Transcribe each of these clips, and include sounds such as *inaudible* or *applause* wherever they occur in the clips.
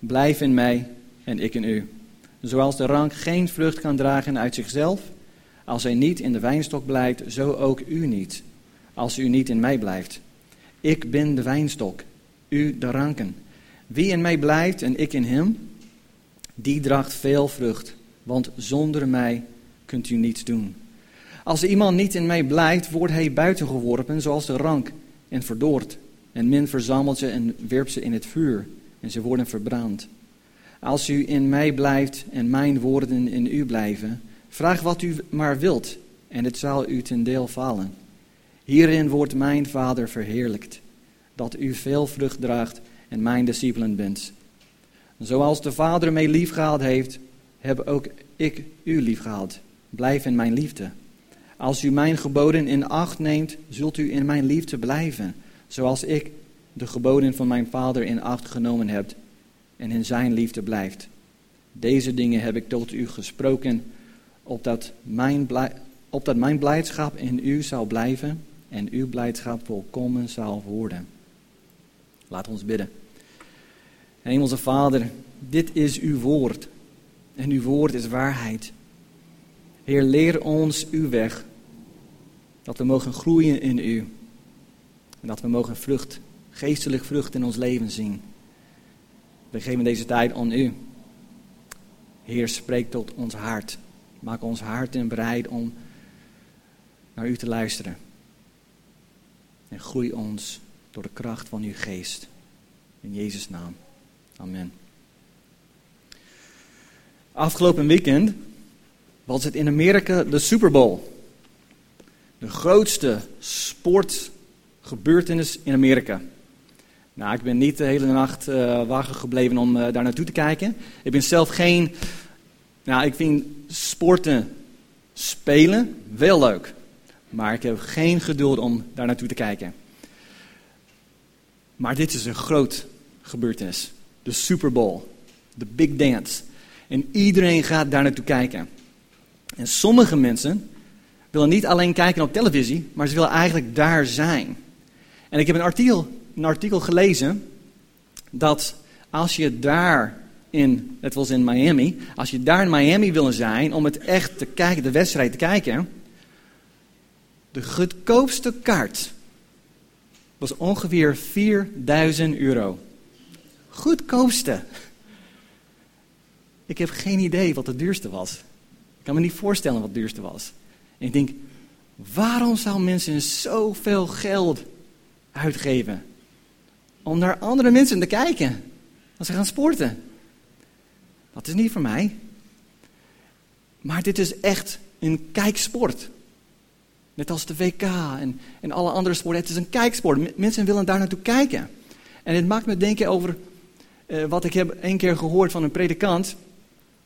Blijf in mij en ik in u. Zoals de rank geen vrucht kan dragen uit zichzelf, als hij niet in de wijnstok blijft, zo ook u niet, als u niet in mij blijft. Ik ben de wijnstok, u de ranken. Wie in mij blijft en ik in hem, die draagt veel vrucht, want zonder mij kunt u niets doen. Als iemand niet in mij blijft, wordt hij buitengeworpen zoals de rank en verdoord. En men verzamelt ze en werpt ze in het vuur en ze worden verbrand. Als u in mij blijft en mijn woorden in u blijven, vraag wat u maar wilt en het zal u ten deel vallen. Hierin wordt mijn Vader verheerlijkt, dat u veel vrucht draagt en mijn discipelen bent. Zoals de Vader mij liefgehaald heeft, heb ook ik u liefgehaald. Blijf in mijn liefde. Als u mijn geboden in acht neemt, zult u in mijn liefde blijven, zoals ik de geboden van mijn Vader in acht genomen heb en in zijn liefde blijft. Deze dingen heb ik tot u gesproken, opdat mijn, opdat mijn blijdschap in u zal blijven en uw blijdschap volkomen zal worden. Laat ons bidden. Hemelse Vader, dit is uw woord. En uw woord is waarheid. Heer, leer ons uw weg. Dat we mogen groeien in u. En dat we mogen vrucht, geestelijk vrucht in ons leven zien. We geven deze tijd aan u. Heer, spreek tot ons hart. Maak ons hart en bereid om naar u te luisteren. En groei ons door de kracht van uw geest. In Jezus' naam. Amen. Afgelopen weekend was het in Amerika de Super Bowl. De grootste sportgebeurtenis in Amerika. Nou, ik ben niet de hele nacht uh, gebleven om uh, daar naartoe te kijken. Ik ben zelf geen. Nou, ik vind sporten spelen wel leuk. Maar ik heb geen geduld om daar naartoe te kijken. Maar dit is een groot gebeurtenis. De Super Bowl. De Big Dance. En iedereen gaat daar naartoe kijken. En sommige mensen willen niet alleen kijken op televisie, maar ze willen eigenlijk daar zijn. En ik heb een artikel een artikel gelezen dat als je daar in, het was in Miami, als je daar in Miami willen zijn om het echt te kijken, de wedstrijd te kijken, de goedkoopste kaart was ongeveer 4000 euro. Goedkoopste. Ik heb geen idee wat het duurste was. Ik kan me niet voorstellen wat het duurste was. En ik denk, waarom zou mensen zoveel geld uitgeven om naar andere mensen te kijken als ze gaan sporten. Dat is niet voor mij. Maar dit is echt een kijksport. Net als de WK en, en alle andere sporten. Het is een kijksport. Mensen willen daar naartoe kijken. En het maakt me denken over uh, wat ik heb één keer gehoord van een predikant.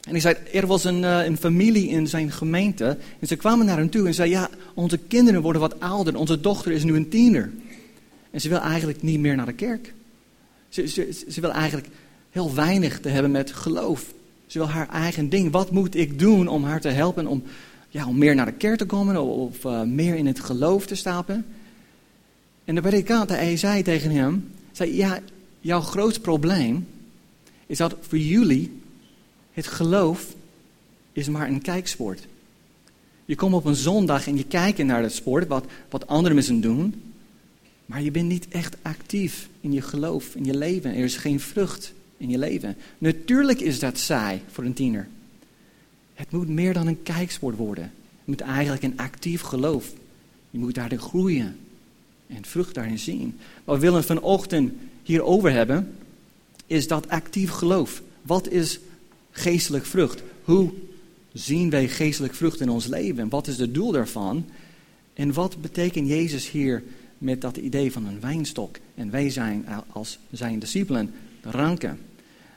En hij zei, er was een, uh, een familie in zijn gemeente. En ze kwamen naar hem toe en zeiden, ja, onze kinderen worden wat ouder. Onze dochter is nu een tiener. En ze wil eigenlijk niet meer naar de kerk. Ze, ze, ze wil eigenlijk heel weinig te hebben met geloof. Ze wil haar eigen ding. Wat moet ik doen om haar te helpen om, ja, om meer naar de kerk te komen of uh, meer in het geloof te stappen? En de predikant, zei tegen hem, zei, ja, jouw groot probleem is dat voor jullie het geloof is maar een kijksport. Je komt op een zondag en je kijkt naar het sport, wat, wat andere mensen doen. Maar je bent niet echt actief in je geloof, in je leven. Er is geen vrucht in je leven. Natuurlijk is dat saai voor een tiener. Het moet meer dan een kijksport worden. Het moet eigenlijk een actief geloof. Je moet daarin groeien en vrucht daarin zien. Wat we willen vanochtend hierover hebben, is dat actief geloof. Wat is geestelijk vrucht? Hoe zien wij geestelijk vrucht in ons leven? Wat is het doel daarvan? En wat betekent Jezus hier met dat idee van een wijnstok. En wij zijn als zijn discipelen de ranken.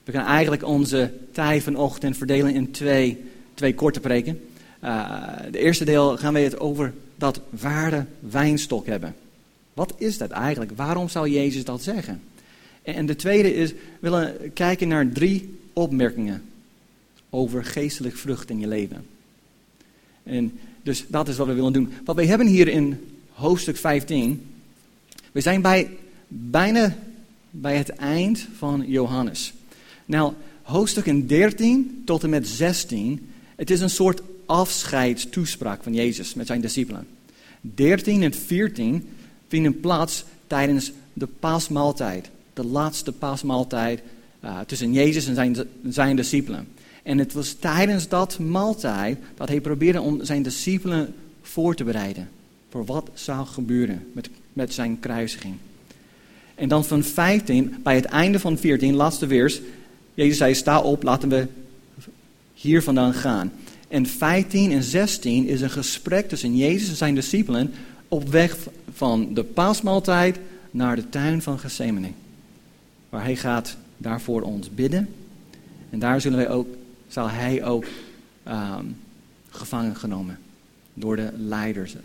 We gaan eigenlijk onze tijd vanochtend verdelen in twee, twee korte preken. Uh, de eerste deel gaan we het over dat ware wijnstok hebben. Wat is dat eigenlijk? Waarom zou Jezus dat zeggen? En de tweede is, we willen kijken naar drie opmerkingen over geestelijk vrucht in je leven. En dus dat is wat we willen doen. Wat we hebben hier in hoofdstuk 15 we zijn bij, bijna bij het eind van Johannes. Nou, hoofdstukken 13 tot en met 16, het is een soort afscheidstoespraak van Jezus met zijn discipelen. 13 en 14 vinden plaats tijdens de paasmaaltijd. De laatste paasmaaltijd uh, tussen Jezus en zijn, zijn discipelen. En het was tijdens dat maaltijd dat hij probeerde om zijn discipelen voor te bereiden. Wat zou gebeuren met, met zijn kruisiging. En dan van 15, bij het einde van 14, laatste vers. Jezus zei, sta op, laten we hier vandaan gaan. En 15 en 16 is een gesprek tussen Jezus en zijn discipelen op weg van de paasmaaltijd naar de tuin van Gethsemane. Waar hij gaat daarvoor ons bidden. En daar zullen wij ook, zal hij ook um, gevangen genomen door de leiders,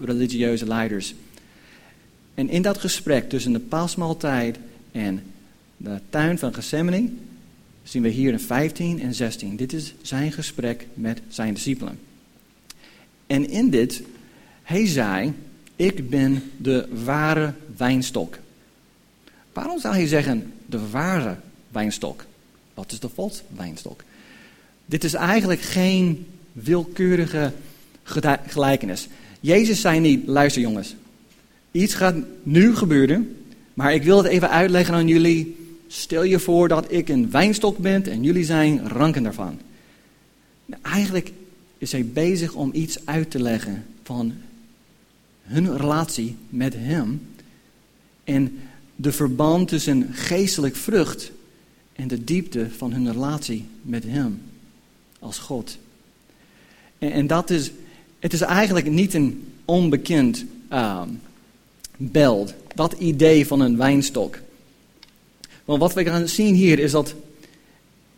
religieuze leiders. En in dat gesprek tussen de paasmaaltijd en de tuin van Gethsemane zien we hier in 15 en 16. Dit is zijn gesprek met zijn discipelen. En in dit, hij zei, ik ben de ware wijnstok. Waarom zou hij zeggen de ware wijnstok? Wat is de valse wijnstok? Dit is eigenlijk geen willekeurige gelijkenis. Jezus zei niet, luister jongens, iets gaat nu gebeuren, maar ik wil het even uitleggen aan jullie. Stel je voor dat ik een wijnstok ben en jullie zijn ranken daarvan. Nou, eigenlijk is hij bezig om iets uit te leggen van hun relatie met hem en de verband tussen geestelijk vrucht en de diepte van hun relatie met hem als God. En, en dat is, het is eigenlijk niet een onbekend uh, beeld, dat idee van een wijnstok. Want wat we gaan zien hier is dat,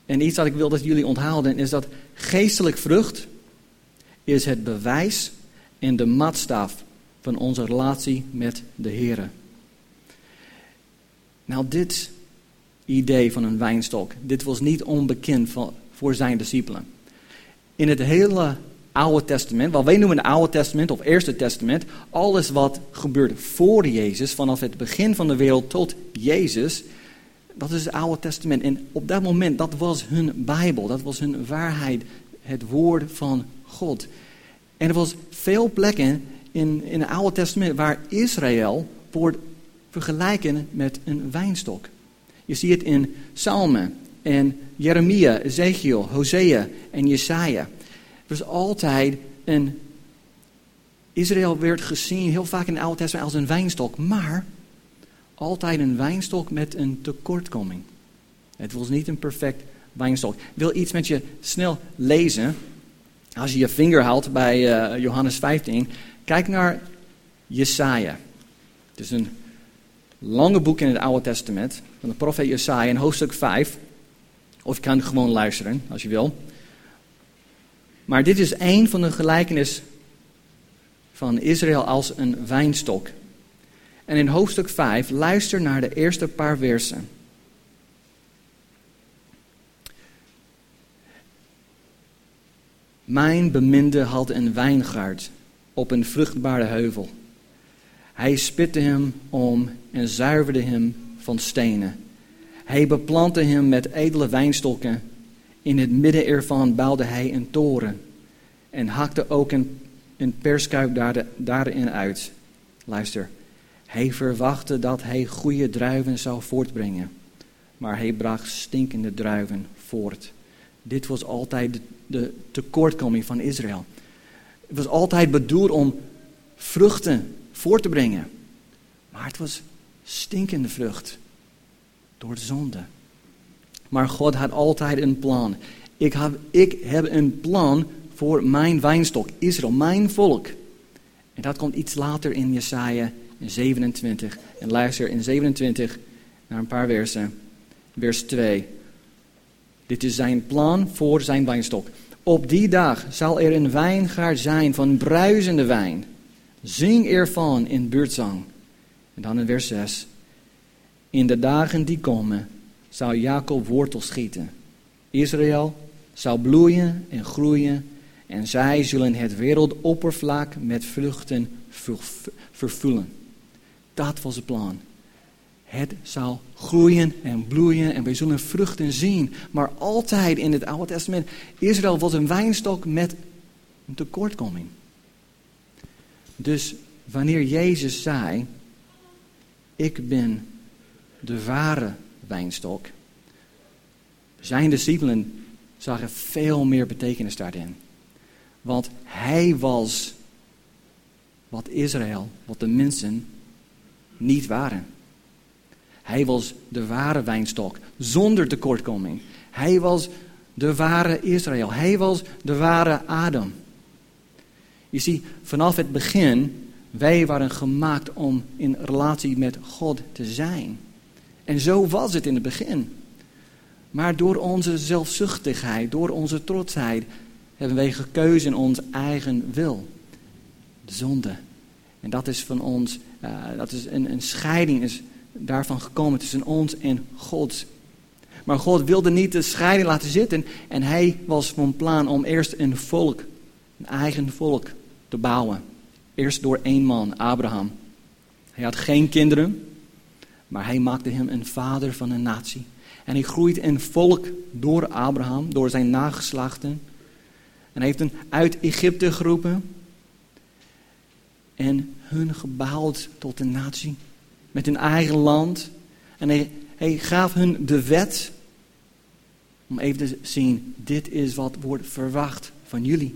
en iets dat ik wil dat jullie onthouden, is dat geestelijk vrucht is het bewijs en de matstaf van onze relatie met de Heer. Nou, dit idee van een wijnstok, dit was niet onbekend voor zijn discipelen. In het hele Oude Testament, wat wij noemen het Oude Testament of Eerste Testament, alles wat gebeurt voor Jezus, vanaf het begin van de wereld tot Jezus, dat is het Oude Testament. En op dat moment, dat was hun Bijbel, dat was hun waarheid, het woord van God. En er was veel plekken in, in het Oude Testament waar Israël wordt vergelijken met een wijnstok. Je ziet het in Psalmen en Jeremia, Ezekiel, Hosea en Jesaja. Er was altijd een. Israël werd gezien heel vaak in het Oude Testament als een wijnstok, maar altijd een wijnstok met een tekortkoming. Het was niet een perfect wijnstok. Ik wil iets met je snel lezen. Als je je vinger haalt bij uh, Johannes 15, kijk naar Jesaja. Het is een lange boek in het Oude Testament van de profeet Jesaja in hoofdstuk 5. Of je kan gewoon luisteren als je wil. Maar dit is een van de gelijkenis van Israël als een wijnstok. En in hoofdstuk 5, luister naar de eerste paar versen. Mijn beminde had een wijngaard op een vruchtbare heuvel. Hij spitte hem om en zuiverde hem van stenen. Hij beplantte hem met edele wijnstokken. In het midden ervan bouwde hij een toren. En hakte ook een, perskuip daarin uit. Luister. Hij verwachtte dat hij goede druiven zou voortbrengen. Maar hij bracht stinkende druiven voort. Dit was altijd de, de tekortkoming van Israël. Het was altijd bedoeld om vruchten voort te brengen. Maar het was stinkende vrucht door de zonde. Maar God had altijd een plan. Ik heb, ik heb een plan voor mijn wijnstok, Israël, mijn volk. En dat komt iets later in Jesaja 27. En luister in 27 naar een paar versen. Vers 2. Dit is zijn plan voor zijn wijnstok. Op die dag zal er een wijngaard zijn van bruisende wijn. Zing ervan in buurtzang. En dan in vers 6. In de dagen die komen zal Jacob wortel schieten. Israël zal bloeien en groeien. En zij zullen het wereldoppervlak met vruchten vervullen. Dat was het plan. Het zal groeien en bloeien en wij zullen vruchten zien. Maar altijd in het Oude Testament, Israël was een wijnstok met een tekortkoming. Dus wanneer Jezus zei, ik ben de ware wijnstok, zijn discipelen zagen veel meer betekenis daarin. Want hij was wat Israël, wat de mensen niet waren. Hij was de ware wijnstok, zonder tekortkoming. Hij was de ware Israël. Hij was de ware Adam. Je ziet, vanaf het begin, wij waren gemaakt om in relatie met God te zijn. En zo was het in het begin. Maar door onze zelfzuchtigheid, door onze trotsheid, hebben wij gekozen in ons eigen wil. De zonde. En dat is van ons, uh, dat is een, een scheiding is daarvan gekomen tussen ons en God. Maar God wilde niet de scheiding laten zitten. En hij was van plan om eerst een volk, een eigen volk te bouwen. Eerst door één man, Abraham. Hij had geen kinderen, maar hij maakte hem een vader van een natie. En hij groeit een volk door Abraham, door zijn nageslachten. En heeft hen uit Egypte geroepen. En hun gebouwd tot een natie. Met hun eigen land. En hij, hij gaf hun de wet. Om even te zien, dit is wat wordt verwacht van jullie.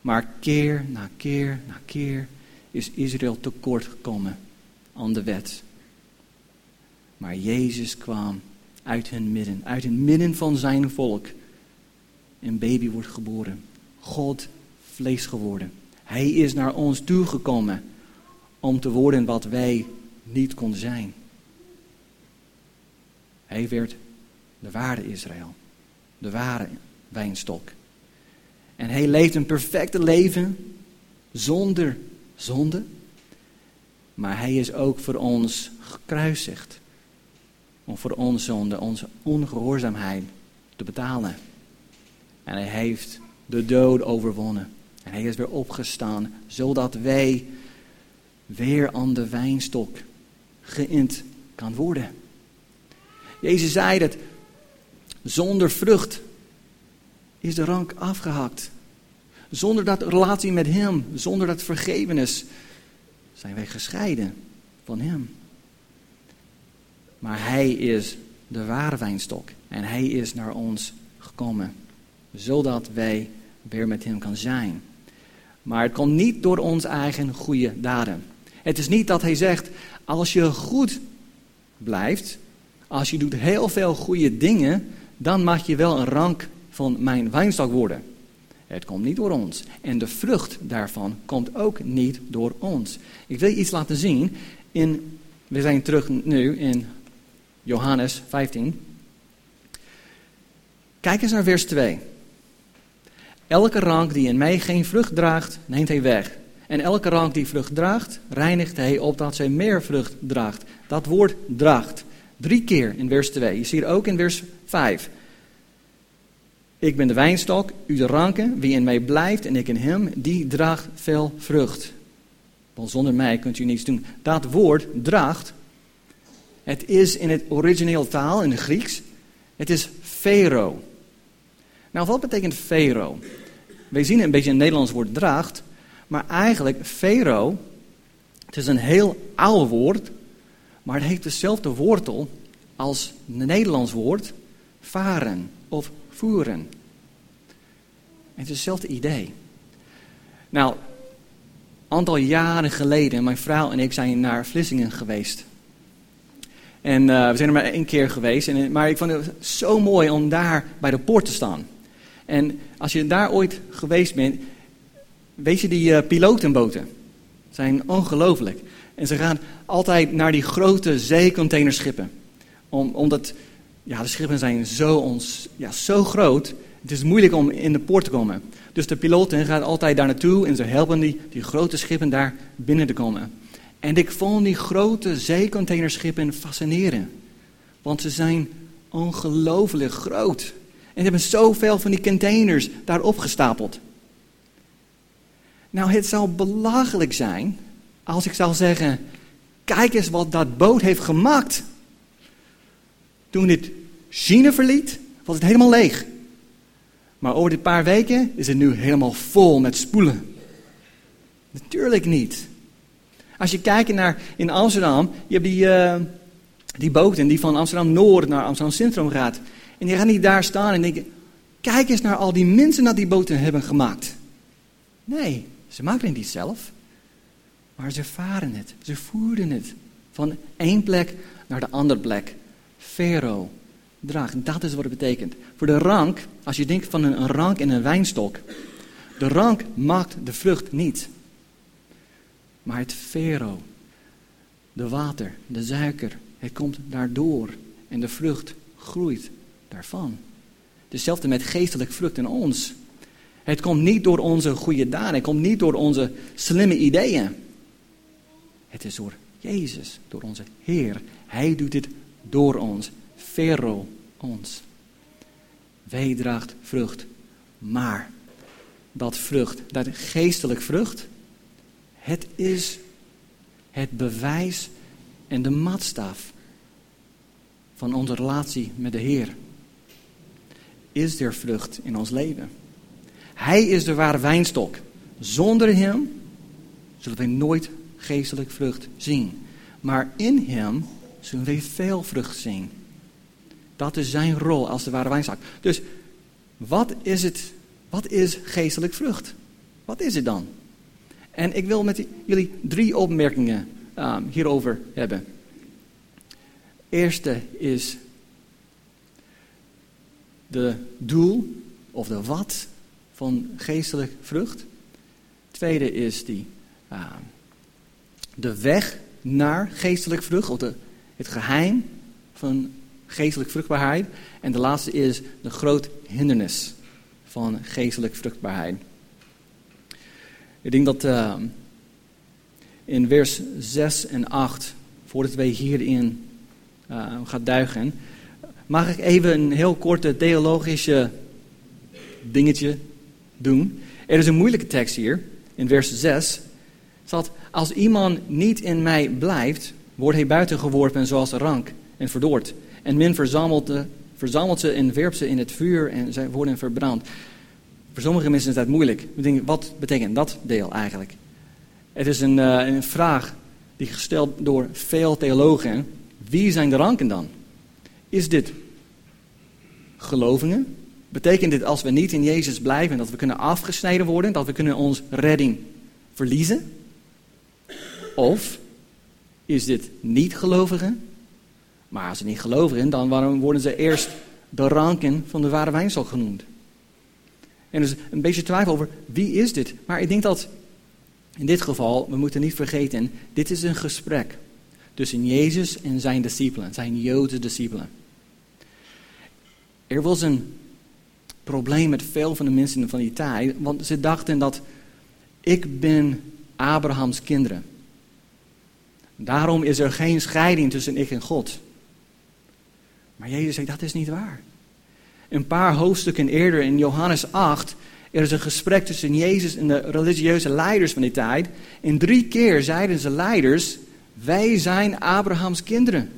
Maar keer na keer na keer is Israël tekort gekomen aan de wet. Maar Jezus kwam uit hun midden, uit het midden van zijn volk. Een baby wordt geboren. God vlees geworden. Hij is naar ons toegekomen om te worden wat wij niet konden zijn. Hij werd de ware Israël, de ware wijnstok. En hij leeft een perfecte leven zonder zonde. Maar hij is ook voor ons gekruisigd. Om voor ons zonde, onze ongehoorzaamheid te betalen. En hij heeft de dood overwonnen. En hij is weer opgestaan, zodat wij weer aan de wijnstok geïnd kan worden. Jezus zei dat zonder vrucht is de rank afgehakt. Zonder dat relatie met Hem, zonder dat vergevenis, zijn wij gescheiden van Hem. Maar Hij is de ware wijnstok en Hij is naar ons gekomen, zodat wij weer met Hem kan zijn. Maar het komt niet door ons eigen goede daden. Het is niet dat Hij zegt, als je goed blijft, als je doet heel veel goede dingen, dan mag je wel een rank van mijn wijnstok worden. Het komt niet door ons. En de vrucht daarvan komt ook niet door ons. Ik wil je iets laten zien. In, we zijn terug nu in Johannes 15. Kijk eens naar vers 2. Elke rank die in mij geen vrucht draagt, neemt hij weg. En elke rank die vrucht draagt, reinigt hij opdat zij meer vrucht draagt. Dat woord draagt. Drie keer in vers 2. Je ziet ook in vers 5. Ik ben de wijnstok, u de ranken. Wie in mij blijft en ik in hem, die draagt veel vrucht. Want zonder mij kunt u niets doen. Dat woord draagt, het is in het origineel taal, in het Grieks, het is fero. Nou, wat betekent fero? Wij zien een beetje een Nederlands woord draagt, maar eigenlijk fero, het is een heel oud woord, maar het heeft dezelfde wortel als het Nederlands woord varen of voeren. het is hetzelfde idee. Nou, een aantal jaren geleden, mijn vrouw en ik zijn naar Vlissingen geweest. En uh, we zijn er maar één keer geweest. En, maar ik vond het zo mooi om daar bij de poort te staan. En als je daar ooit geweest bent, weet je die uh, pilotenboten? zijn ongelooflijk. En ze gaan altijd naar die grote zeecontainerschippen. Om, omdat ja, de schippen zijn zo, ons, ja, zo groot. Het is moeilijk om in de poort te komen. Dus de piloten gaan altijd daar naartoe en ze helpen die, die grote schippen daar binnen te komen. En ik vond die grote zeecontainerschippen fascinerend. Want ze zijn ongelooflijk groot. En hebben zoveel van die containers daar opgestapeld. Nou, het zou belachelijk zijn als ik zou zeggen: Kijk eens wat dat boot heeft gemaakt. Toen dit China verliet, was het helemaal leeg. Maar over dit paar weken is het nu helemaal vol met spoelen. Natuurlijk niet. Als je kijkt naar in Amsterdam, je hebt die, uh, die boten die van Amsterdam Noord naar Amsterdam Centrum gaat. En die gaan niet daar staan en denken, kijk eens naar al die mensen dat die boten hebben gemaakt. Nee, ze maken het niet zelf. Maar ze varen het, ze voeren het van één plek naar de andere plek. Vero, draag, dat is wat het betekent. Voor de rank, als je denkt van een, rank en een wijnstok. De rank maakt de vrucht niet. Maar het vero, de water, de suiker, het komt daardoor. En de vrucht groeit daarvan. Hetzelfde met geestelijk vrucht in ons. Het komt niet door onze goede daden, het komt niet door onze slimme ideeën. Het is door Jezus, door onze Heer. Hij doet dit door ons. Vero ons. Wij draagt vrucht. Maar dat vrucht, dat geestelijk vrucht, het is het bewijs en de maatstaf van onze relatie met de Heer. Is er vrucht in ons leven? Hij is de ware wijnstok. Zonder Hem zullen wij nooit geestelijk vrucht zien. Maar in Hem zullen wij veel vrucht zien. Dat is zijn rol als de ware wijnstok. Dus wat is het? Wat is geestelijk vrucht? Wat is het dan? En ik wil met jullie drie opmerkingen um, hierover hebben. Eerste is de doel of de wat van geestelijk vrucht. Tweede is die, uh, de weg naar geestelijk vrucht, of de, het geheim van geestelijk vruchtbaarheid. En de laatste is de groot hindernis van geestelijk vruchtbaarheid. Ik denk dat uh, in vers 6 en 8, voordat wij hierin uh, gaan duiken, mag ik even een heel korte theologische dingetje doen. Er is een moeilijke tekst hier, in vers 6. staat, als iemand niet in mij blijft, wordt hij buiten geworpen zoals rank en verdoord. En men verzamelt, verzamelt ze en werpt ze in het vuur en zij worden verbrand. Voor sommige mensen is dat moeilijk. Wat betekent dat deel eigenlijk? Het is een, uh, een vraag die gesteld door veel theologen. Wie zijn de ranken dan? Is dit gelovingen? Betekent dit als we niet in Jezus blijven dat we kunnen afgesneden worden, dat we kunnen ons redding verliezen? Of is dit niet gelovigen? Maar als ze niet gelovigen, dan waarom worden ze eerst de ranken van de ware wijnstok genoemd? En dus een beetje twijfel over wie is dit. Maar ik denk dat in dit geval, we moeten niet vergeten, dit is een gesprek tussen Jezus en zijn discipelen, zijn Joodse discipelen. Er was een probleem met veel van de mensen van die tijd, want ze dachten dat ik ben Abrahams kinderen. Daarom is er geen scheiding tussen ik en God. Maar Jezus zegt dat is niet waar. Een paar hoofdstukken eerder in Johannes 8 er is een gesprek tussen Jezus en de religieuze leiders van die tijd. En drie keer zeiden ze leiders, wij zijn Abrahams kinderen.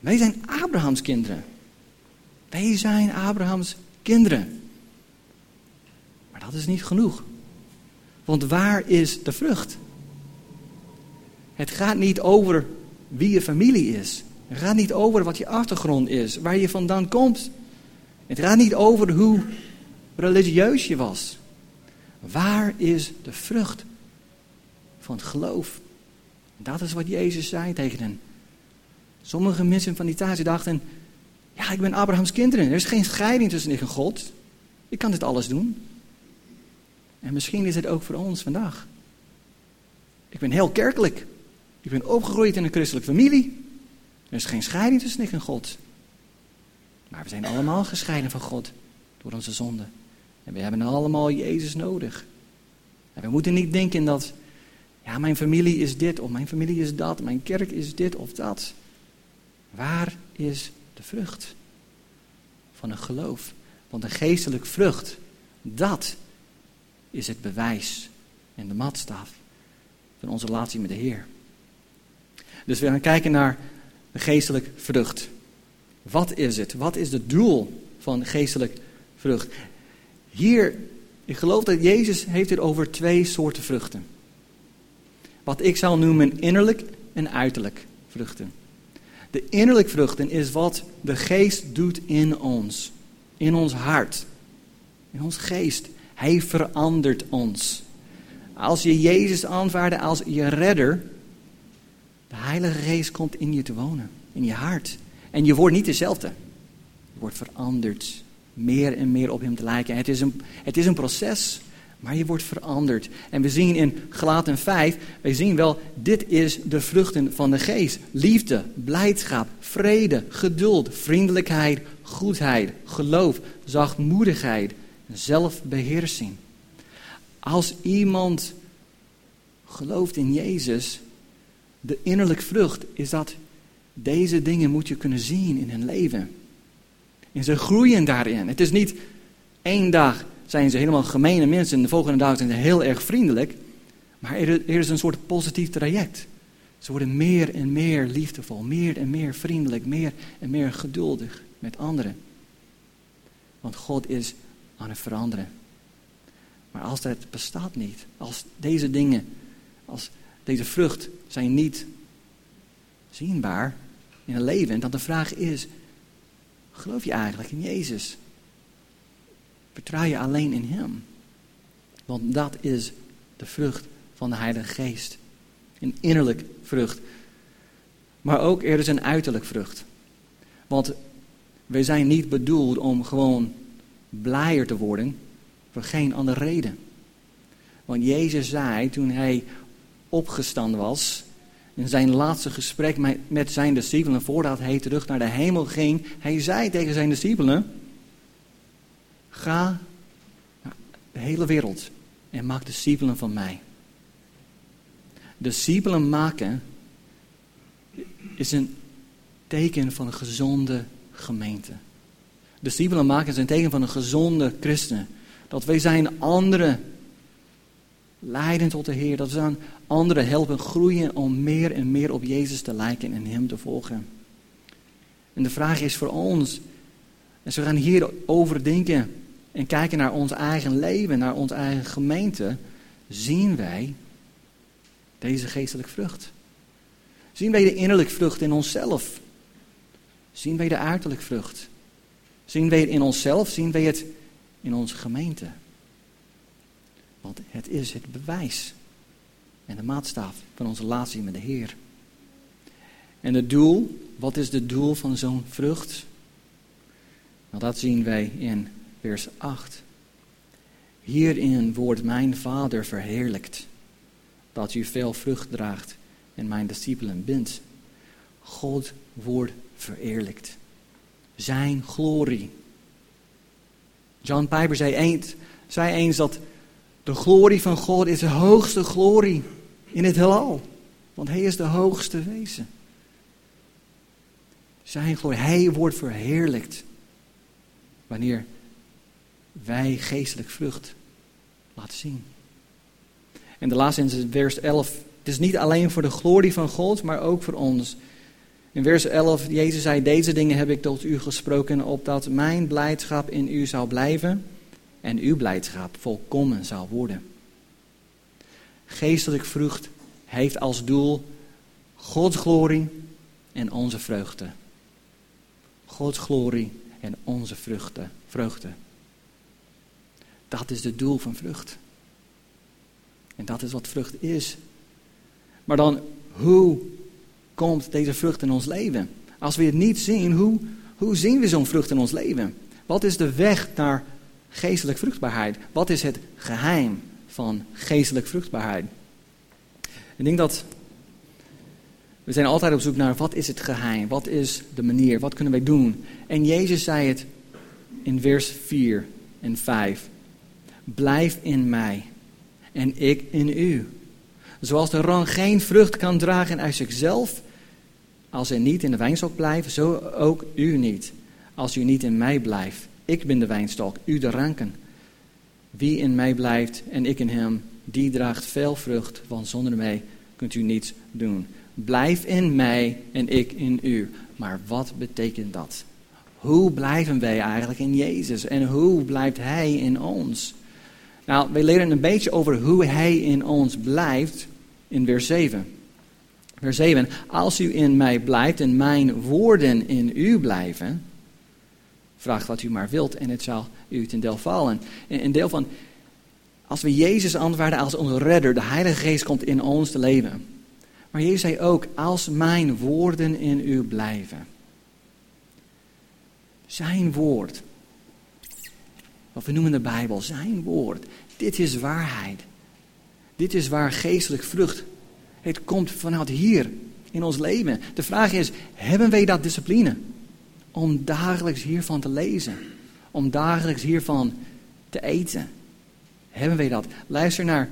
Wij zijn Abrahams kinderen. Wij zijn Abrahams kinderen. Maar dat is niet genoeg. Want waar is de vrucht? Het gaat niet over wie je familie is. Het gaat niet over wat je achtergrond is, waar je vandaan komt. Het gaat niet over hoe religieus je was. Waar is de vrucht van het geloof? Dat is wat Jezus zei tegen hen. Sommige mensen van die tijd dachten, ja, ik ben Abrahams kinderen. Er is geen scheiding tussen ik en God. Ik kan dit alles doen. En misschien is het ook voor ons vandaag. Ik ben heel kerkelijk. Ik ben opgegroeid in een christelijke familie. Er is geen scheiding tussen ik en God. Maar we zijn allemaal gescheiden van God door onze zonde. En we hebben allemaal Jezus nodig. En we moeten niet denken dat, ja, mijn familie is dit of mijn familie is dat, mijn kerk is dit of dat. Waar is de vrucht van een geloof? Want een geestelijk vrucht, dat is het bewijs en de maatstaf van onze relatie met de Heer. Dus we gaan kijken naar de geestelijk vrucht. Wat is het? Wat is het doel van geestelijk vrucht? Hier, ik geloof dat Jezus heeft het over twee soorten vruchten. Wat ik zou noemen innerlijk en uiterlijk vruchten. De innerlijk vruchten is wat de geest doet in ons. In ons hart. In ons geest. Hij verandert ons. Als je Jezus aanvaardt als je redder, de Heilige Geest komt in je te wonen, in je hart. En je wordt niet dezelfde. Je wordt veranderd. Meer en meer op Hem te lijken. Het is een, het is een proces, maar je wordt veranderd. En we zien in Galaten 5, wij zien wel, dit is de vruchten van de geest. Liefde, blijdschap, vrede, geduld, vriendelijkheid, goedheid, geloof, zachtmoedigheid, zelfbeheersing. Als iemand gelooft in Jezus, de innerlijke vrucht is dat deze dingen moet je kunnen zien in hun leven. En ze groeien daarin. Het is niet één dag zijn ze helemaal gemene mensen en de volgende dag zijn ze heel erg vriendelijk. Maar er, is een soort positief traject. Ze worden meer en meer liefdevol, meer en meer vriendelijk, meer en meer geduldig met anderen. Want God is aan het veranderen. Maar als dat bestaat niet, als deze dingen, als deze vrucht zijn niet zienbaar in een leven, dan de vraag is, geloof je eigenlijk in Jezus? Vertrouw je alleen in Hem? Want dat is de vrucht van de Heilige Geest. Een innerlijk vrucht. Maar ook er is een uiterlijk vrucht. Want wij zijn niet bedoeld om gewoon blijer te worden voor geen andere reden. Want Jezus zei toen hij opgestaan was, in zijn laatste gesprek met zijn discipelen, voordat hij terug naar de hemel ging, hij zei tegen zijn discipelen, ga naar de hele wereld en maak discipelen van mij. Discipelen maken is een teken van een gezonde gemeente. Discipelen maken is een teken van een gezonde christen. Dat wij zijn anderen leiden tot de Heer. Dat we aan anderen helpen groeien om meer en meer op Jezus te lijken en Hem te volgen. En de vraag is voor ons, en we gaan hierover denken en kijken naar ons eigen leven, naar onze eigen gemeente, zien wij deze geestelijke vrucht? Zien wij de innerlijke vrucht in onszelf? Zien wij de uiterlijke vrucht? Zien wij het in onszelf? Zien wij het in onze gemeente? Want het is het bewijs en de maatstaf van onze relatie met de Heer. En het doel, wat is het doel van zo'n vrucht? Nou, dat zien wij in vers 8. Hierin wordt mijn Vader verheerlijkt, dat u veel vrucht draagt en mijn discipelen bent. God wordt verheerlijkt. Zijn glorie. John Piper zei eens, zei eens dat de glorie van God is de hoogste glorie in het heelal. Want hij is de hoogste wezen. Zijn glorie, hij wordt verheerlijkt. Wanneer wij geestelijk vrucht laten zien. En de laatste in vers 11. Het is niet alleen voor de glorie van God, maar ook voor ons. In vers 11, Jezus zei, deze dingen heb ik tot u gesproken, opdat mijn blijdschap in u zou blijven en uw blijdschap volkomen zal worden. Geestelijk vrucht heeft als doel Gods glorie en onze vreugde. Gods glorie en onze vruchten, vreugde. Dat is het doel van vrucht. En dat is wat vrucht is. Maar dan, hoe komt deze vrucht in ons leven? Als we het niet zien, hoe, hoe zien we zo'n vrucht in ons leven? Wat is de weg naar geestelijke vruchtbaarheid? Wat is het geheim van geestelijke vruchtbaarheid? Ik denk dat we zijn altijd op zoek naar wat is het geheim? Wat is de manier? Wat kunnen wij doen? En Jezus zei het in vers 4 en 5. Blijf in mij en ik in u. Zoals de rang geen vrucht kan dragen uit zichzelf, als hij niet in de wijnstok blijft, zo ook u niet, als u niet in mij blijft. Ik ben de wijnstok, u de ranken. Wie in mij blijft en ik in hem, die draagt veel vrucht, want zonder mij kunt u niets doen. Blijf in mij en ik in u. Maar wat betekent dat? Hoe blijven wij eigenlijk in Jezus en hoe blijft Hij in ons? Nou, we leren een beetje over hoe Hij in ons blijft in vers 7. Vers 7. Als u in mij blijft en mijn woorden in u blijven, vraag wat u maar wilt en het zal u ten deel vallen. Een deel van, als we Jezus aanvaarden als onze redder, de Heilige Geest komt in ons te leven. Maar Jezus zei ook, als mijn woorden in u blijven. Zijn woord. Wat we noemen de Bijbel, zijn woord. Dit is waarheid. Dit is waar geestelijk vrucht. Het komt vanuit hier in ons leven. De vraag is, hebben wij dat discipline? Om dagelijks hiervan te lezen. Om dagelijks hiervan te eten. Hebben wij dat? Luister naar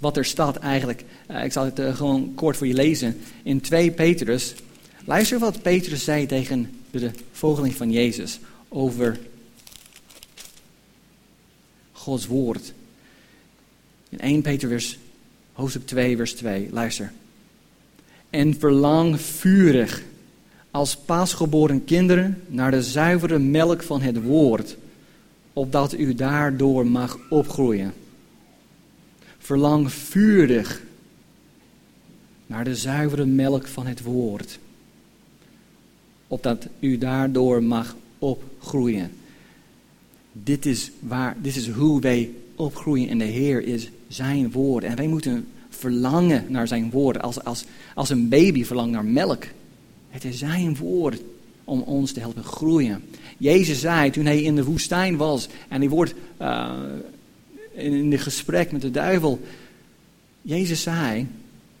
wat er staat eigenlijk. Uh, ik zal het uh, gewoon kort voor je lezen. In 2 Petrus. Luister wat Petrus zei tegen de volgeling van Jezus over Gods woord. In 1 Petrus hoofdstuk 2 vers 2. Luister. En verlang vurig als pasgeboren kinderen naar de zuivere melk van het woord, opdat u daardoor mag opgroeien. Verlang vurig naar de zuivere melk van het woord, opdat u daardoor mag opgroeien. Dit is, waar, dit is hoe wij opgroeien in de Heer, is zijn woord. En wij moeten verlangen naar zijn woord, als, als, als een baby verlangt naar melk. Het is zijn woord om ons te helpen groeien. Jezus zei toen hij in de woestijn was en hij wordt uh, in de gesprek met de duivel. Jezus zei,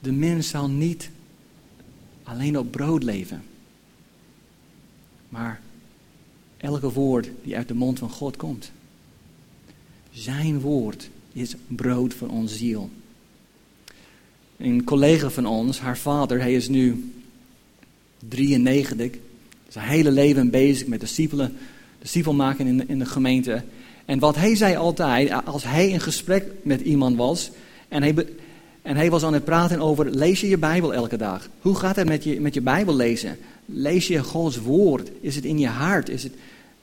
de mens zal niet alleen op brood leven. Maar elke woord die uit de mond van God komt. Zijn woord is brood voor onze ziel. Een collega van ons, haar vader, hij is nu 93. Zijn hele leven bezig met discipelen, discipel maken in de, in de gemeente. En wat hij zei altijd, als hij in gesprek met iemand was en hij, en hij was aan het praten over, lees je je Bijbel elke dag? Hoe gaat het met je, met je Bijbel lezen? Lees je Gods woord? Is het in je hart? Is het,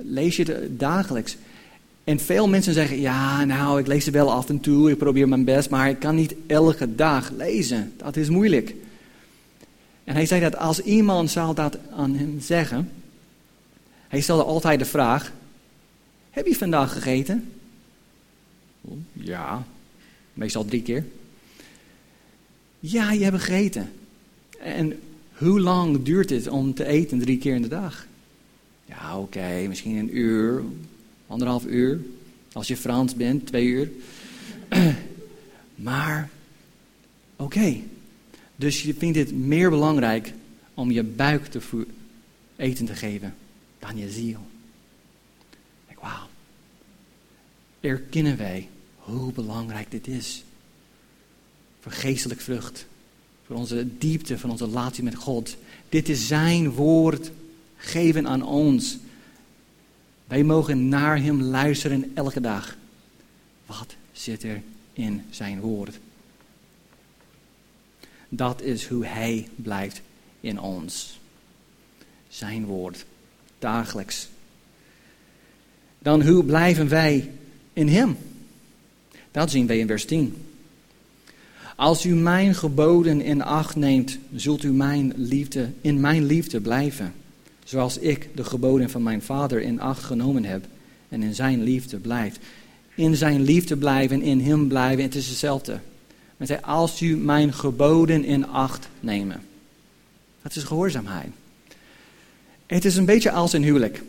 lees je het dagelijks? En veel mensen zeggen, ja, nou, ik lees het wel af en toe, ik probeer mijn best, maar ik kan niet elke dag lezen. Dat is moeilijk. En hij zei dat als iemand zou dat aan hem zeggen, hij stelde altijd de vraag, heb je vandaag gegeten? Ja, meestal drie keer. Ja, je hebt gegeten. En hoe lang duurt het om te eten drie keer in de dag? Ja, oké, misschien een uur, anderhalf uur. Als je Frans bent, twee uur. *clears throat* maar, oké. Dus je vindt het meer belangrijk om je buik te eten te geven dan je ziel. Kijk, wauw. Erkennen wij hoe belangrijk dit is. Voor geestelijk vrucht. Voor onze diepte van onze relatie met God. Dit is zijn woord geven aan ons. Wij mogen naar hem luisteren elke dag. Wat zit er in zijn woord? Dat is hoe hij blijft in ons. Zijn woord, dagelijks. Dan hoe blijven wij in hem? Dat zien wij in vers 10. Als u mijn geboden in acht neemt, zult u mijn liefde, in mijn liefde blijven zoals ik de geboden van mijn vader in acht genomen heb en in zijn liefde blijft. In zijn liefde blijven, in hem blijven, het is hetzelfde. Met hij, als u mijn geboden in acht nemen. Dat is gehoorzaamheid. Het is een beetje als een huwelijk.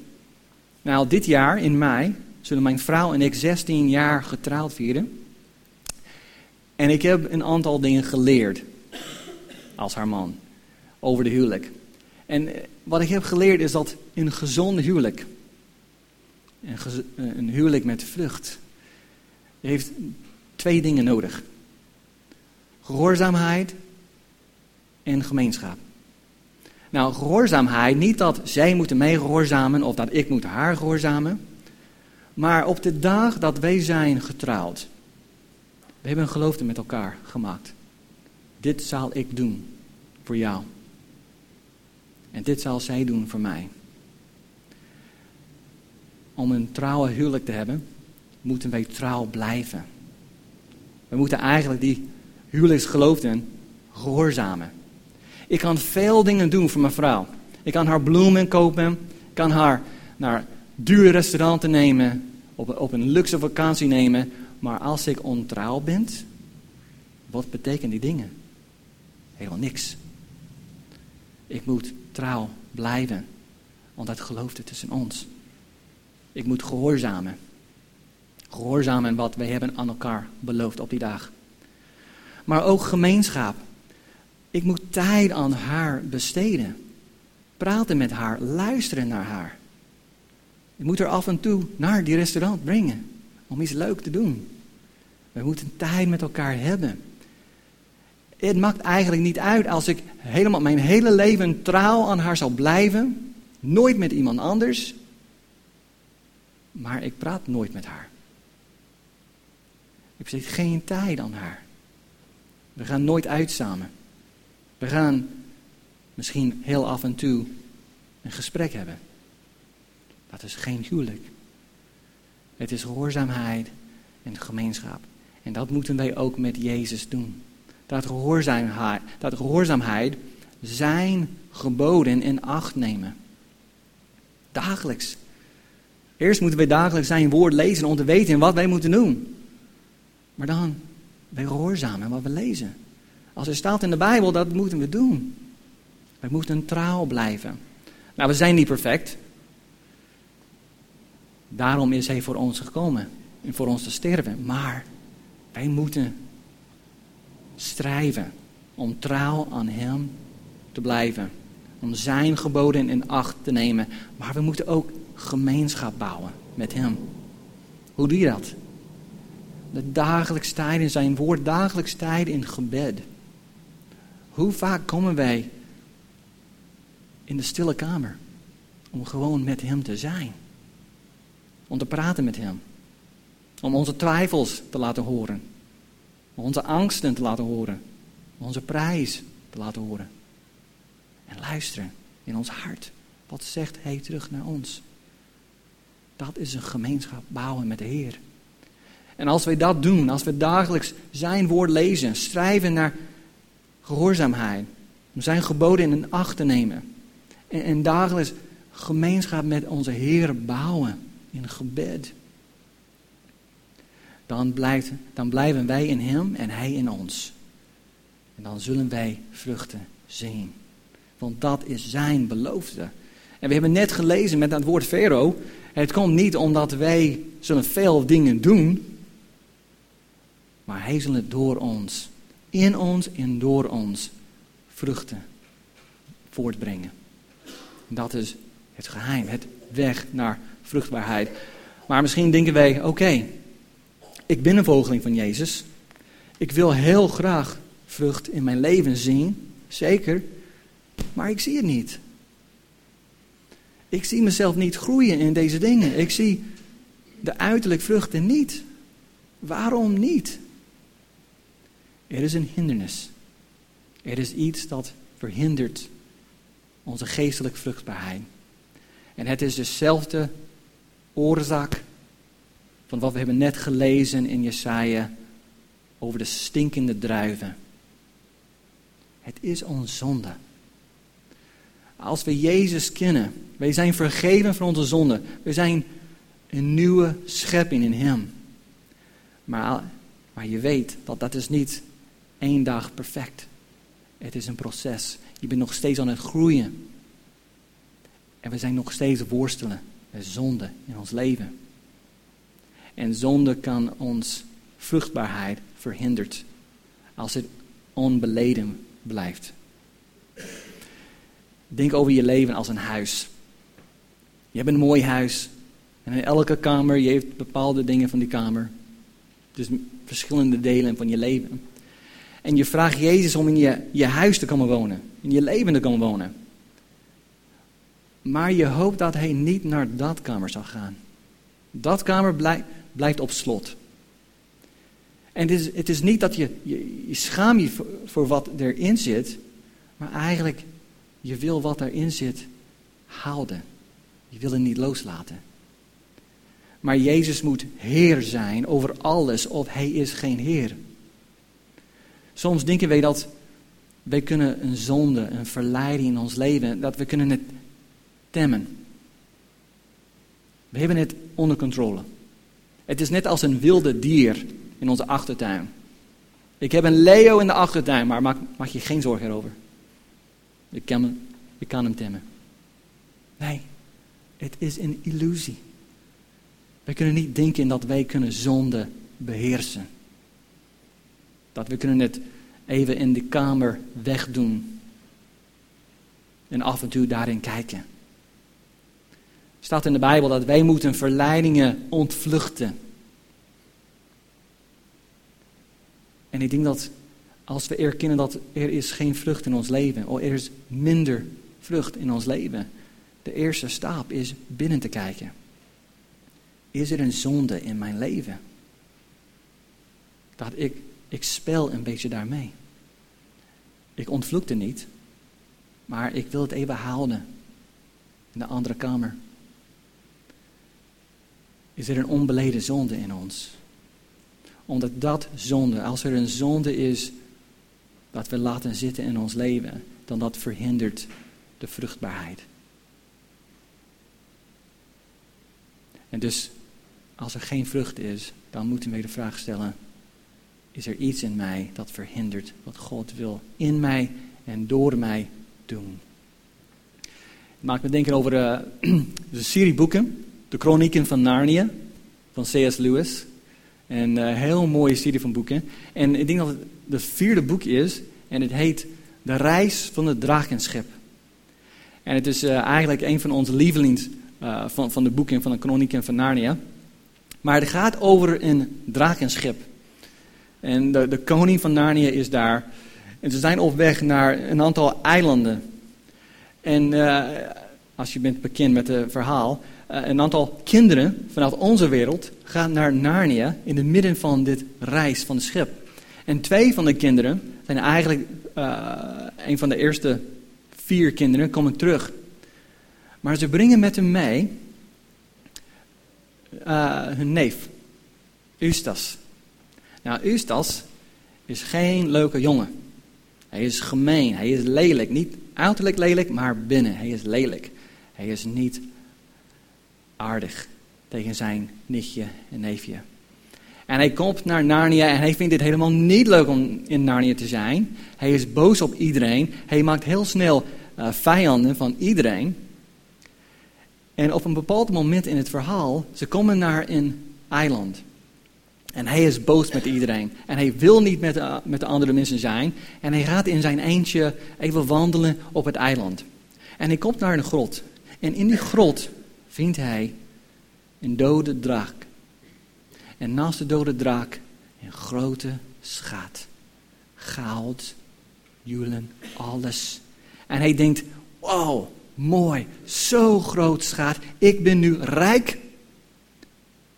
Nou, dit jaar in mei zullen mijn vrouw en ik 16 jaar getrouwd vieren. En ik heb een aantal dingen geleerd als haar man over de huwelijk. En wat ik heb geleerd is dat een gezonde huwelijk, een, een huwelijk met vlucht, heeft twee dingen nodig. Gehoorzaamheid en gemeenschap. Nou, gehoorzaamheid, niet dat zij moeten mij gehoorzamen of dat ik moet haar gehoorzamen. Maar op de dag dat wij zijn getrouwd, we hebben een geloofde met elkaar gemaakt. Dit zal ik doen voor jou. En dit zal zij doen voor mij. Om een trouwe huwelijk te hebben, moeten wij trouw blijven. We moeten eigenlijk die huwelijksgeloofden gehoorzamen. Ik kan veel dingen doen voor mijn vrouw. Ik kan haar bloemen kopen. Ik kan haar naar dure restauranten nemen. Op, op een luxe vakantie nemen. Maar als ik ontrouw ben, wat betekenen die dingen? Helemaal niks. Ik moet trouw blijven. Want dat gelooft tussen ons. Ik moet gehoorzamen. Gehoorzamen wat wij hebben aan elkaar beloofd op die dag. Maar ook gemeenschap. Ik moet tijd aan haar besteden. Praten met haar, luisteren naar haar. Ik moet haar af en toe naar die restaurant brengen om iets leuk te doen. We moeten tijd met elkaar hebben. Het maakt eigenlijk niet uit als ik helemaal mijn hele leven trouw aan haar zal blijven, nooit met iemand anders, maar ik praat nooit met haar. Ik besteed geen tijd aan haar. We gaan nooit uit samen. We gaan misschien heel af en toe een gesprek hebben. Dat is geen huwelijk. Het is gehoorzaamheid en gemeenschap. En dat moeten wij ook met Jezus doen. Dat gehoorzaamheid, dat zijn geboden in acht nemen. Dagelijks. Eerst moeten wij dagelijks zijn woord lezen om te weten wat wij moeten doen. Maar dan wij gehoorzamen wat we lezen. Als er staat in de Bijbel, dat moeten we doen. We moeten trouw blijven. Nou, we zijn niet perfect. Daarom is hij voor ons gekomen. En voor ons te sterven. Maar wij moeten strijven om trouw aan hem te blijven. Om zijn geboden in acht te nemen. Maar we moeten ook gemeenschap bouwen met hem. Hoe doe je dat? De dagelijks tijd in zijn woord, dagelijks tijd in gebed. Hoe vaak komen wij in de stille kamer om gewoon met Hem te zijn? Om te praten met Hem. Om onze twijfels te laten horen. Onze angsten te laten horen. Onze prijs te laten horen. En luisteren in ons hart. Wat zegt Hij terug naar ons? Dat is een gemeenschap bouwen met de Heer. En als wij dat doen, als we dagelijks Zijn woord lezen, strijven naar gehoorzaamheid. Om zijn geboden in acht te nemen. En, en dagelijks gemeenschap met onze Heer bouwen in gebed. Dan, dan blijven wij in Hem en Hij in ons. En dan zullen wij vruchten zien. Want dat is Zijn belofte. En we hebben net gelezen met het woord Vero. Het komt niet omdat wij zullen veel dingen doen. Maar Hij zal het door ons in ons en door ons vruchten voortbrengen. Dat is het geheim, het weg naar vruchtbaarheid. Maar misschien denken wij: oké, ik ben een volgeling van Jezus. Ik wil heel graag vrucht in mijn leven zien, zeker, maar ik zie het niet. Ik zie mezelf niet groeien in deze dingen. Ik zie de uiterlijke vruchten niet. Waarom niet? Er is een hindernis. Er is iets dat verhindert onze geestelijke vruchtbaarheid. En het is dezelfde oorzaak van wat we hebben net gelezen in Jesaja over de stinkende druiven. Het is onze zonde. Als we Jezus kennen, wij zijn vergeven van onze zonde. We zijn een nieuwe schepping in Hem. Maar, maar je weet dat dat is niet één dag perfect. Het is een proces. Je bent nog steeds aan het groeien. En we zijn nog steeds worstelen met zonde in ons leven. En zonde kan ons vruchtbaarheid verhindert als het onbeleden blijft. Denk over je leven als een huis. Je hebt een mooi huis. En in elke kamer, je heeft bepaalde dingen van die kamer. Dus verschillende delen van je leven. En je vraagt Jezus om in je, je huis te komen wonen. In je leven te komen wonen. Maar je hoopt dat hij niet naar dat kamer zal gaan. Dat kamer blijft, blijft op slot. En het is, het is niet dat je, je, schaam je voor, voor wat erin zit. Maar eigenlijk, je wil wat erin zit houden. Je wil het niet loslaten. Maar Jezus moet Heer zijn over alles of Hij is geen Heer. Soms denken wij dat wij kunnen een zonde, een verleiding in ons leven, dat we kunnen het temmen. We hebben het onder controle. Het is net als een wilde dier in onze achtertuin. Ik heb een Leo in de achtertuin, maar maak, maak je geen zorgen erover. Ik kan, kan hem temmen. Nee, het is een illusie. We kunnen niet denken dat wij kunnen zonde beheersen. Dat we kunnen het even in de kamer wegdoen. En af en toe daarin kijken. Staat in de Bijbel dat wij moeten verleidingen ontvluchten. En ik denk dat als we erkennen dat er is geen vrucht in ons leven, of er is minder vrucht in ons leven, de eerste stap is binnen te kijken. Is er een zonde in mijn leven? Dat ik, ik spel een beetje daarmee. Ik ontvloekte niet, maar ik wil het even houden in de andere kamer. Is er een onbeleden zonde in ons? Omdat dat zonde, als er een zonde is dat we laten zitten in ons leven, dan dat verhindert de vruchtbaarheid. En dus, als er geen vrucht is, dan moeten we de vraag stellen: is er iets in mij dat verhindert wat God wil in mij en door mij doen? Maakt me denken over uh, *clears throat* de serie boeken, de Chronieken van Narnia, van C.S. Lewis. Een uh, heel mooie serie van boeken. En ik denk dat het de vierde boek is en het heet De Reis van het Drakenschip. En het is uh, eigenlijk een van onze lievelings uh, van, van de boeken van de Chronieken van Narnia. Maar het gaat over een drakenschip. En de, koning van Narnia is daar. En ze zijn op weg naar een aantal eilanden. En als je bent bekend met het verhaal, een aantal kinderen vanuit onze wereld gaan naar Narnia in het midden van dit reis van het schip. En twee van de kinderen zijn eigenlijk, uh, een van de eerste vier kinderen komen terug. Maar ze brengen met hem mee uh, hun neef, Ustas. Nou, Ustas is geen leuke jongen. Hij is gemeen, hij is lelijk. Niet uiterlijk lelijk, maar binnen. Hij is lelijk. Hij is niet aardig tegen zijn nichtje en neefje. En hij komt naar Narnia en hij vindt het helemaal niet leuk om in Narnia te zijn. Hij is boos op iedereen. Hij maakt heel snel uh, vijanden van iedereen. En op een bepaald moment in het verhaal, ze komen naar een eiland. En hij is boos met iedereen. En hij wil niet met de, met de andere mensen zijn. En hij gaat in zijn eentje even wandelen op het eiland. En hij komt naar een grot. En in die grot vindt hij een dode draak. En naast de dode draak een grote schat. Goud, juwelen, alles. En hij denkt, wow, mooi, zo groot schat. Ik ben nu rijk.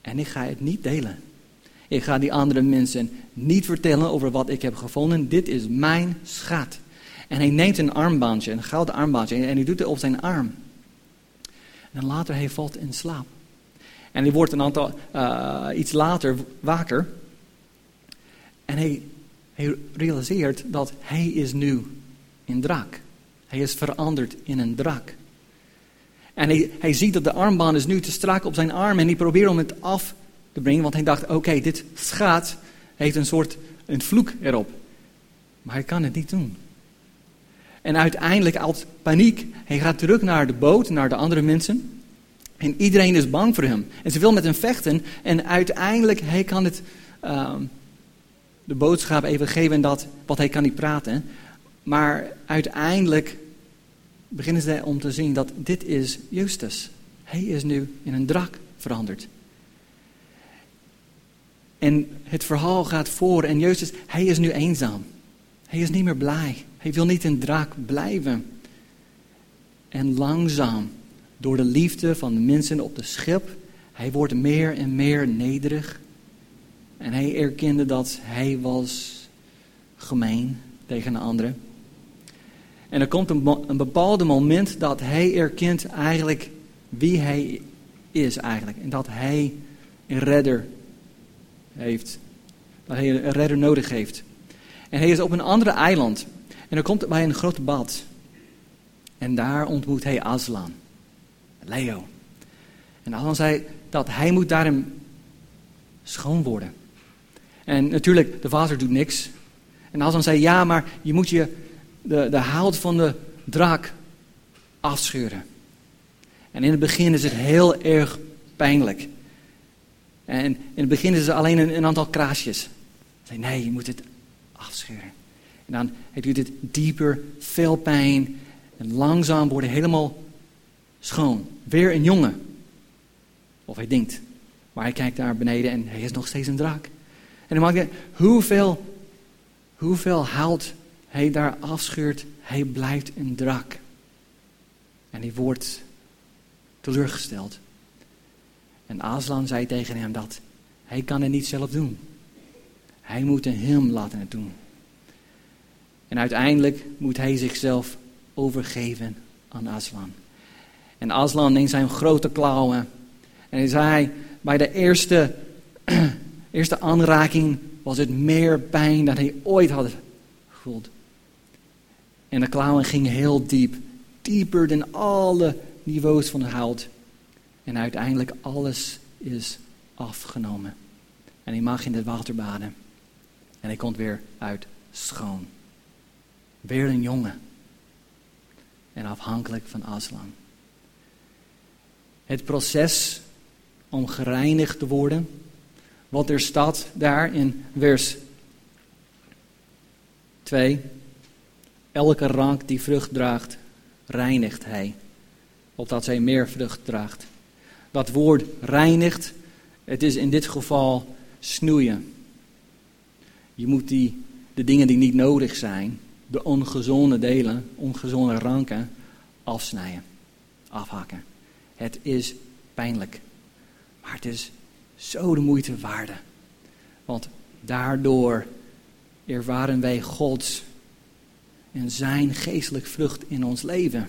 En ik ga het niet delen. Ik ga die andere mensen niet vertellen over wat ik heb gevonden. Dit is mijn schat. En hij neemt een armbandje, een gouden armbandje, en hij doet het op zijn arm. En later hij valt in slaap. En hij wordt een aantal, uh, iets later wakker. En hij, hij realiseert dat hij is nu een draak. Hij is veranderd in een draak. En hij, hij ziet dat de armband is nu te strak op zijn arm en hij probeert om het af te brengen, want hij dacht, oké, dit schaat heeft een soort een vloek erop. Maar hij kan het niet doen. En uiteindelijk, uit paniek, hij gaat terug naar de boot, naar de andere mensen. En iedereen is bang voor hem. En ze wil met hem vechten. En uiteindelijk, hij kan het, uh, de boodschap even geven dat, wat hij kan niet praten. Maar uiteindelijk beginnen ze om te zien dat dit is Justus. Hij is nu in een drak veranderd. En het verhaal gaat voor en Justus, hij is nu eenzaam. Hij is niet meer blij. Hij wil niet een draak blijven. En langzaam, door de liefde van de mensen op de schip, hij wordt meer en meer nederig. En hij erkende dat hij was gemeen tegen de anderen. En er komt een, een bepaalde moment dat hij erkent eigenlijk wie hij is eigenlijk. En dat hij een redder heeft. Dat hij een redder nodig heeft. En hij is op een andere eiland. En dan komt bij een groot bad. En daar ontmoet hij Aslan. Leo. En Aslan zei dat hij moet daarin schoon worden. En natuurlijk, de vader doet niks. En Aslan zei, ja, maar je moet je de, de hout van de draak afscheuren. En in het begin is het heel erg pijnlijk. En in het begin is het alleen een, een aantal kraasjes. Zei, nee, je moet het afscheuren. En dan doet het dieper, veel pijn. En langzaam wordt hij helemaal schoon. Weer een jongen. Of hij denkt. Maar hij kijkt naar beneden en hij is nog steeds een draak. En dan maakt hij, hoeveel, hoeveel hout hij daar afscheurt, hij blijft een draak. En hij wordt teleurgesteld. En Aslan zei tegen hem dat hij kan het niet zelf doen. Hij moet hem laten het doen. En uiteindelijk moet hij zichzelf overgeven aan Aslan. En Aslan neemt zijn grote klauwen. En hij zei, bij de eerste, *clears throat* eerste aanraking was het meer pijn dan hij ooit had gevoeld. En de klauwen gingen heel diep. Dieper dan alle niveaus van de hout. En uiteindelijk alles is afgenomen. En hij mag in het water baden. En hij komt weer uit schoon. Weer een jongen. En afhankelijk van Aslan. Het proces om gereinigd te worden. Wat er staat daar in vers 2. Elke rank die vrucht draagt, reinigt hij, opdat zij meer vrucht draagt. Dat woord reinigt, het is in dit geval snoeien. Je moet die, de dingen die niet nodig zijn, de ongezonde delen, ongezonde ranken, afsnijden, afhakken. Het is pijnlijk, maar het is zo de moeite waarde. Want daardoor ervaren wij Gods en zijn geestelijk vrucht in ons leven.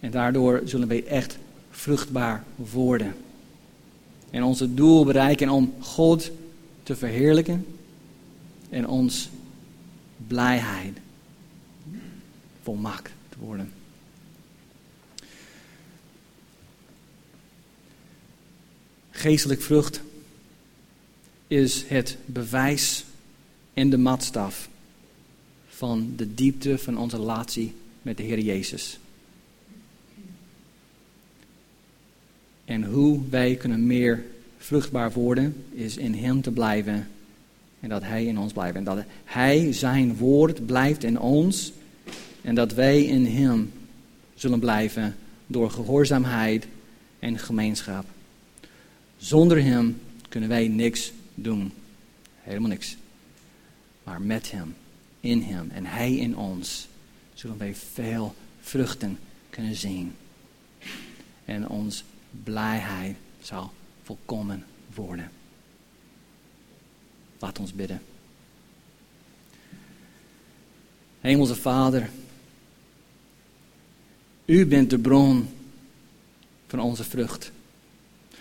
En daardoor zullen wij echt vruchtbaar worden. En onze doel bereiken om God te verheerlijken en ons blijheid volmaakt te worden. Geestelijk vrucht is het bewijs en de matstaf van de diepte van onze relatie met de Heer Jezus. En hoe wij kunnen meer vruchtbaar worden, is in Hem te blijven en dat Hij in ons blijft. En dat Hij, Zijn woord, blijft in ons en dat wij in Hem zullen blijven door gehoorzaamheid en gemeenschap. Zonder Hem kunnen wij niks doen. Helemaal niks. Maar met Hem in Hem en Hij in ons, zullen wij veel vruchten kunnen zien. En ons blijheid zal volkomen worden. Laat ons bidden. Hemelse Vader, U bent de bron van onze vrucht.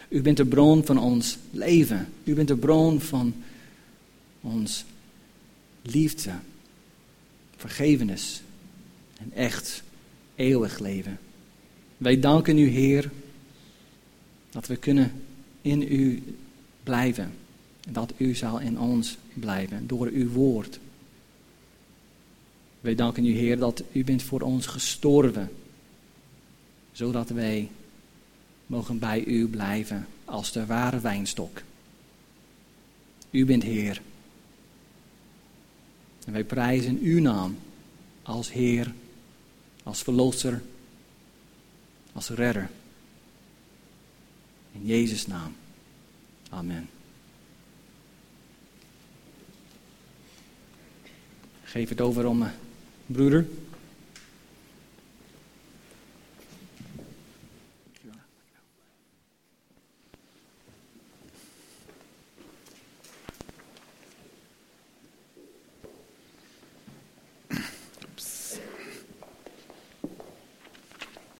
U bent de bron van ons leven. U bent de bron van ons liefde vergevenis en echt eeuwig leven. Wij danken u, Heer, dat we kunnen in u blijven. En dat u zal in ons blijven door uw woord. Wij danken u, Heer, dat u bent voor ons gestorven. Zodat wij mogen bij u blijven als de ware wijnstok. U bent Heer. En wij prijzen uw naam als Heer, als Verlosser, als Redder. In Jezus' naam. Amen. Geef het over om, broeder.